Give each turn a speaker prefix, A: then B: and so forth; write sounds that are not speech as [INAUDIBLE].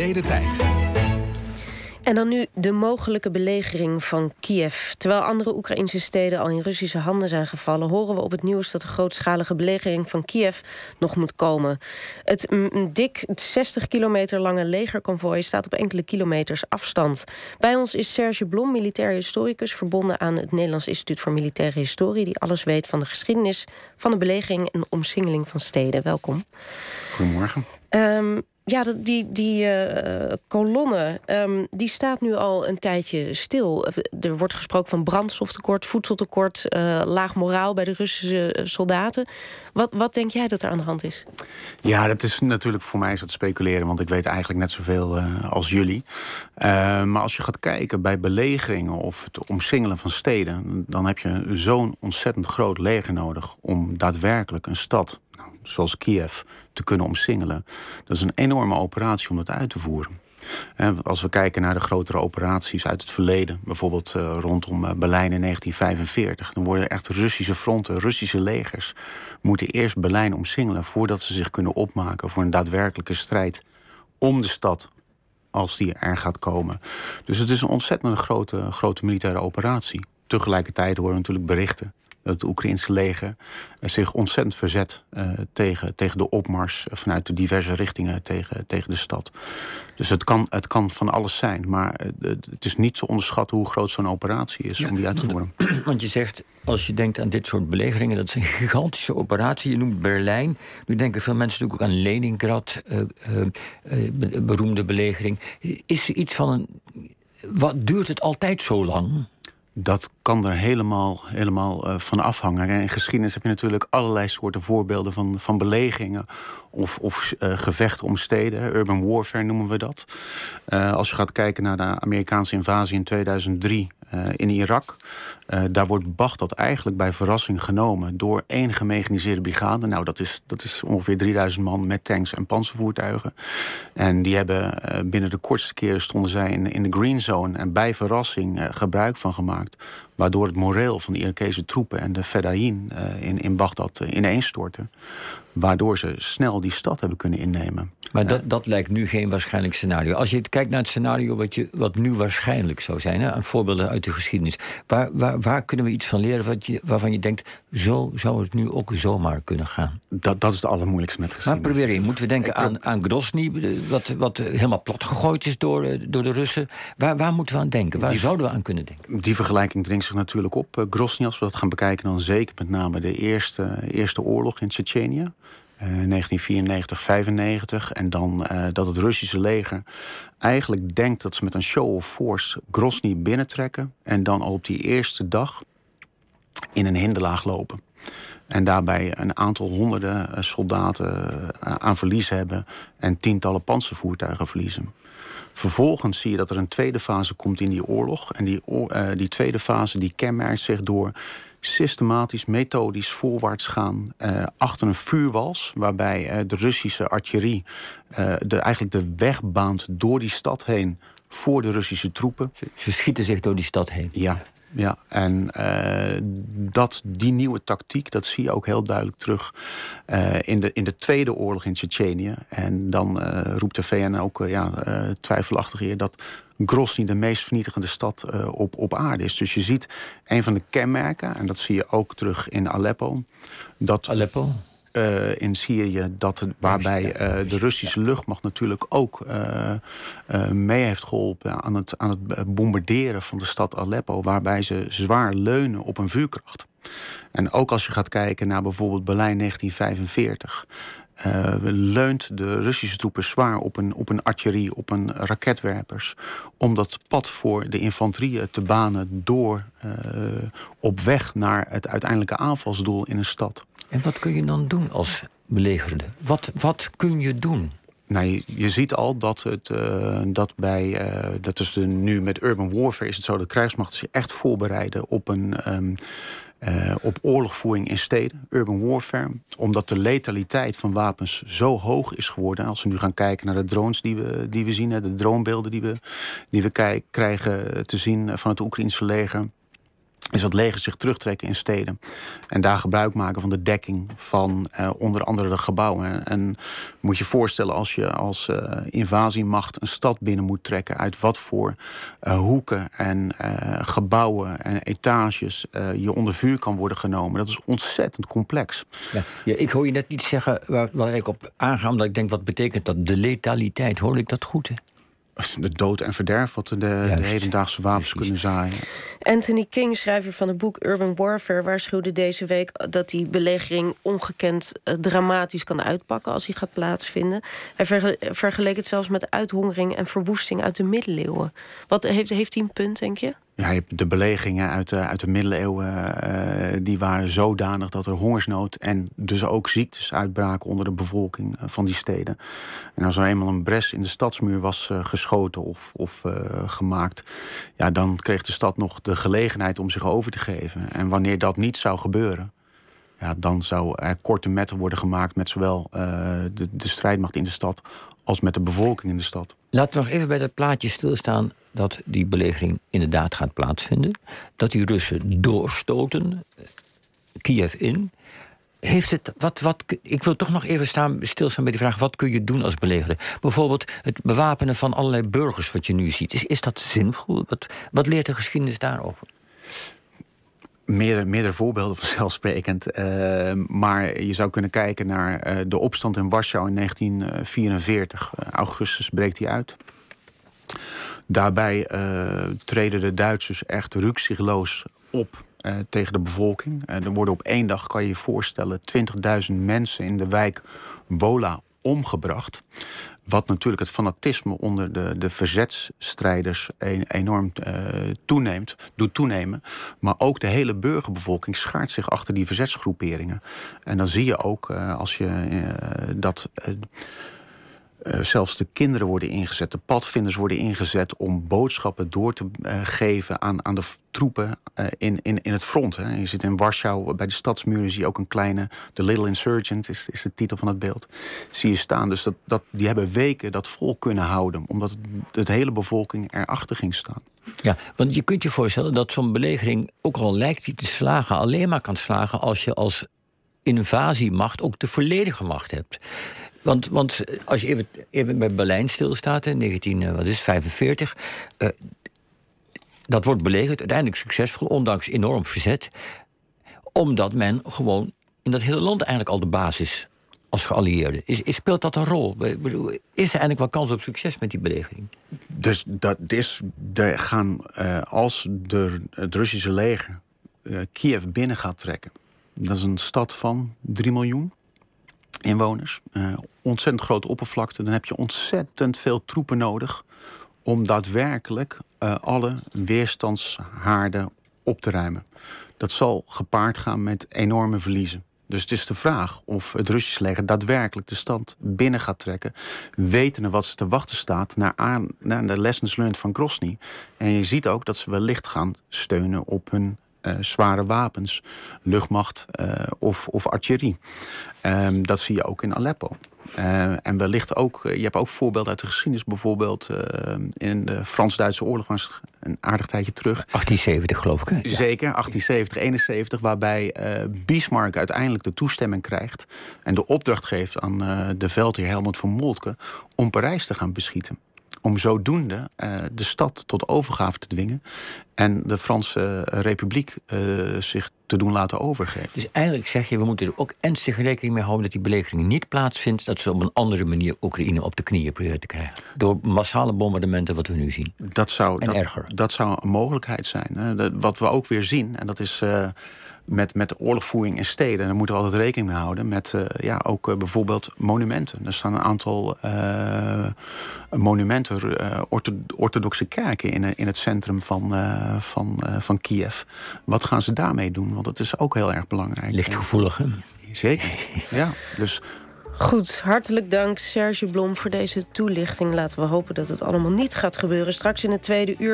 A: De tijd.
B: En dan nu de mogelijke belegering van Kiev. Terwijl andere Oekraïnse steden al in Russische handen zijn gevallen, horen we op het nieuws dat de grootschalige belegering van Kiev nog moet komen. Het dik 60 kilometer lange legerconvooi staat op enkele kilometers afstand. Bij ons is Serge Blom, militair historicus, verbonden aan het Nederlands Instituut voor Militaire Historie, die alles weet van de geschiedenis van de belegering en omsingeling van steden. Welkom.
C: Goedemorgen.
B: Um, ja, die, die uh, kolonne um, die staat nu al een tijdje stil. Er wordt gesproken van brandstoftekort, voedseltekort, uh, laag moraal bij de Russische eh, soldaten. Wat, wat denk jij dat er aan de hand is?
C: Ja, dat is natuurlijk voor mij is dat speculeren, want ik weet eigenlijk net zoveel uh, als jullie. maar als je gaat kijken bij belegeringen of het omsingelen van steden, dan heb je zo'n ontzettend groot leger nodig om daadwerkelijk een stad zoals Kiev, te kunnen omsingelen. Dat is een enorme operatie om dat uit te voeren. Als we kijken naar de grotere operaties uit het verleden, bijvoorbeeld eh, rondom eh, Berlijn in 1945, dan worden echt Russische fronten, Russische legers, moeten eerst Berlijn omsingelen voordat ze zich kunnen opmaken voor een daadwerkelijke strijd om de stad als die er gaat komen. Dus het is een ontzettend grote, grote militaire operatie. Tegelijkertijd horen natuurlijk berichten het Oekraïnse leger eh, zich ontzettend verzet uh, tegen, tegen de opmars vanuit de diverse richtingen tegen, tegen de stad. Dus het kan, het kan van alles zijn, maar eh, het is niet te onderschatten hoe groot zo'n operatie is om die uit te voeren. [CLEARS THROAT]
D: Want je zegt, als je denkt aan dit soort belegeringen, dat is een gigantische operatie. Je noemt Berlijn. Nu denken veel mensen natuurlijk ook aan Leningrad, uh, uh, beroemde belegering. Is er iets van een. Wat duurt het altijd zo lang?
C: Dat kan er helemaal, helemaal uh, van afhangen. in geschiedenis heb je natuurlijk allerlei soorten voorbeelden van, van belegingen of, of uh, gevechten om steden. Urban warfare noemen we dat. Uh, als je gaat kijken naar de Amerikaanse invasie in 2003 in Irak. daar wordt Bagdad eigenlijk bij verrassing genomen door één gemechaniseerde brigade. Nou, dat is, dat is ongeveer 3000 man met tanks en panzervoertuigen. En die hebben binnen de kortste keren stonden zij in, in de green zone en bij verrassing gebruik van gemaakt gemaakt. Waardoor het moreel van de Irakese troepen en de Fedayeen uh, in, in Bagdad uh, ineenstorten. Waardoor ze snel die stad hebben kunnen innemen.
D: Maar dat, dat lijkt nu geen waarschijnlijk scenario. Als je kijkt naar het scenario wat, je, wat nu waarschijnlijk zou zijn, hè, voorbeelden uit de geschiedenis. Waar, waar, waar kunnen we iets van leren wat je, waarvan je denkt, zo zou het nu ook zomaar kunnen gaan?
C: Dat, dat is het allermoeilijkste met geschiedenis.
D: Maar probeer je, moeten we denken aan, aan Grozny, wat, wat helemaal plat gegooid is door, eh, door de Russen. Waar, waar moeten we aan denken? Waar zouden we aan kunnen denken?
C: Die vergelijking dringt natuurlijk op. Uh, Grozny, als we dat gaan bekijken, dan zeker met name de eerste, eerste oorlog in Tsjetsjenië. 1994, 95. En dan uh, dat het Russische leger eigenlijk denkt dat ze met een show of force Grozny binnentrekken. En dan al op die eerste dag in een hinderlaag lopen. En daarbij een aantal honderden eh, soldaten aan verlies hebben en tientallen panzervoertuigen verliezen. Vervolgens zie je dat er een tweede fase komt in die oorlog. En die, uh, die tweede fase die kenmerkt zich door systematisch, methodisch voorwaarts gaan uh, achter een vuurwals, waarbij uh, de Russische artillerie de, eigenlijk de weg baant door die stad heen voor de Russische troepen.
D: Ze schieten zich door die stad heen.
C: Ja, ja, en uh, dat, die nieuwe tactiek, dat zie je ook heel duidelijk terug uh, in, de, in de Tweede Oorlog in Tsjetsjenië. En dan uh, roept de VN ook ja, twijfelachtig hier dat Grozny de meest vernietigende stad op, op aarde is. Dus je ziet een van de kenmerken, en dat zie je ook terug in Aleppo. Dat
D: Aleppo?
C: Uh, in Syrië, dat, waarbij uh, de Russische luchtmacht natuurlijk ook uh, mee heeft geholpen aan het, aan het bombarderen van de stad Aleppo, waarbij ze zwaar leunen op een vuurkracht. En ook als je gaat kijken naar bijvoorbeeld Berlijn 1945. Uh, leunt de Russische troepen zwaar op een, op een artillerie, op een raketwerpers. Om dat pad voor de infanterie te banen door uh, op weg naar het uiteindelijke aanvalsdoel in een stad.
D: En wat kun je dan doen als belegerde? Wat, wat kun je doen?
C: Nou, je, je, ziet al dat het uh, dat bij uh, dat is de, nu met urban warfare is het zo dat krijgsmachten zich echt voorbereiden op een um, uh, op oorlogvoering in steden, urban warfare, omdat de letaliteit van wapens zo hoog is geworden. Als we nu gaan kijken naar de drones die we, die we zien, de dronebeelden die we, die we krijgen te zien van het Oekraïnse leger is dat leger zich terugtrekken in steden. En daar gebruik maken van de dekking van uh, onder andere de gebouwen. En moet je voorstellen als je als uh, invasiemacht een stad binnen moet trekken... uit wat voor uh, hoeken en gebouwen en etages je onder vuur kan worden genomen. Dat is ontzettend complex.
D: Ja, ik hoor je net niet zeggen waar, ik op aanga... omdat ik denk, wat betekent dat? De letaliteit, hoor ik dat goed?
C: De dood en verderf wat de, de hedendaagse wapens kunnen zaaien.
B: Anthony King, schrijver van het boek Urban Warfare, waarschuwde deze week dat die belegering ongekend uh, dramatisch kan uitpakken als die gaat plaatsvinden. Hij vergeleek het zelfs met uithongering en verwoesting uit de middeleeuwen. Wat heeft, heeft hij een punt, denk je?
C: Ja, de belegeringen uit de, uit de middeleeuwen, uh, die waren zodanig dat er hongersnood en dus ook ziektes uitbraken onder de bevolking uh, van die steden. En als er eenmaal een bres in de stadsmuur was uh, geschoten of, of gemaakt, ja, dan kreeg de stad nog de gelegenheid om zich over te geven. En wanneer dat niet zou gebeuren, ja, dan zou er korte metten worden gemaakt met zowel de, de strijdmacht in de stad als met de bevolking in de stad.
D: Laten we nog even bij dat plaatje stilstaan dat die belegering inderdaad gaat plaatsvinden. Dat die Russen doorstoten, eh, Kiev in. Heeft het, wat, wat, ik wil toch nog even staan, stilstaan bij die vraag: wat kun je doen als belegerder? Bijvoorbeeld het bewapenen van allerlei burgers, wat je nu ziet. Is, is dat zinvol? Wat, wat leert de geschiedenis daarover?
C: Meerdere, meerdere voorbeelden vanzelfsprekend. Uh, maar je zou kunnen kijken naar uh, de opstand in Warschau in 1944. Uh, augustus breekt die uit. Daarbij treden de Duitsers echt rukzichtloos op tegen de bevolking. er worden op één dag, kan je je voorstellen, 20.000 mensen in de wijk Wola omgebracht. Wat natuurlijk het fanatisme onder de, de verzetstrijders enorm uh, toeneemt, doet toenemen. Maar ook de hele burgerbevolking schaart zich achter die verzetsgroeperingen. En dan zie je ook uh, als je uh, dat uh, zelfs de kinderen worden ingezet, de padvinders worden ingezet om boodschappen door te uh, geven aan, aan de troepen uh, in, in, in het front. Hè. Je zit in Warschau, bij de stadsmuren zie je ook een kleine, The Little Insurgent is, is de titel van het beeld, zie je staan. Dus dat, dat, die hebben weken dat vol kunnen houden, omdat de hele bevolking erachter ging staan.
D: Ja, want je kunt je voorstellen dat zo'n belegering, ook al lijkt die te slagen, alleen maar kan slagen als je als invasiemacht ook de volledige macht hebt. Want, want als je even, even bij Berlijn stilstaat in 1945. Uh, dat wordt belegerd, uiteindelijk succesvol, ondanks enorm verzet. Omdat men gewoon in dat hele land eigenlijk al de basis als geallieerde. Is, is, speelt dat een rol? Is er eigenlijk wel kans op succes met die belegering?
C: Dus dat is, er gaan, uh, als de, het Russische leger Kiev binnen gaat trekken. Dat is een stad van 3 miljoen inwoners. Ontzettend grote oppervlakte. Dan heb je ontzettend veel troepen nodig om daadwerkelijk uh, alle weerstandshaarden op te ruimen. Dat zal gepaard gaan met enorme verliezen. Dus het is de vraag of het Russische leger daadwerkelijk de stand binnen gaat trekken. Wetende wat ze te wachten staat naar, aan, naar de lessons learned van Grozny. En je ziet ook dat ze wellicht gaan steunen op hun uh, zware wapens, luchtmacht uh, of, of artillerie. Um, dat zie je ook in Aleppo. Uh, en wellicht ook, je hebt ook voorbeelden uit de geschiedenis, bijvoorbeeld in de Frans-Duitse oorlog, was een aardig tijdje terug.
D: 1870, geloof ik.
C: Zeker, 1870, 71, waarbij Bismarck uiteindelijk de toestemming krijgt en de opdracht geeft aan de veldheer Helmut van Moltke om Parijs te gaan beschieten om zodoende uh, de stad tot overgave te dwingen en de Franse Republiek uh, zich te doen laten overgeven.
D: Dus eigenlijk zeg je, we moeten er ook ernstig rekening mee houden dat die belegering niet plaatsvindt, dat ze op een andere manier Oekraïne op de knieën proberen te krijgen. Door massale bombardementen wat we nu zien.
C: Dat zou,
D: en
C: dat,
D: erger.
C: Dat zou een mogelijkheid zijn. Hè. Wat we ook weer zien, en dat is. Uh, met, met oorlogvoering in steden. En daar moeten we altijd rekening mee houden. Met uh, ja, ook uh, bijvoorbeeld monumenten. Er staan een aantal uh, monumenten, orthodoxe kerken in, in het centrum van, van, van Kiev. Wat gaan ze daarmee doen? Want dat is ook heel erg belangrijk.
D: Lichtgevoelig, hè?
C: Zeker, [LAUGHS] ja. Dus
B: Goed, hartelijk dank Serge Blom voor deze toelichting. Laten we hopen dat het allemaal niet gaat gebeuren. Straks in het tweede uur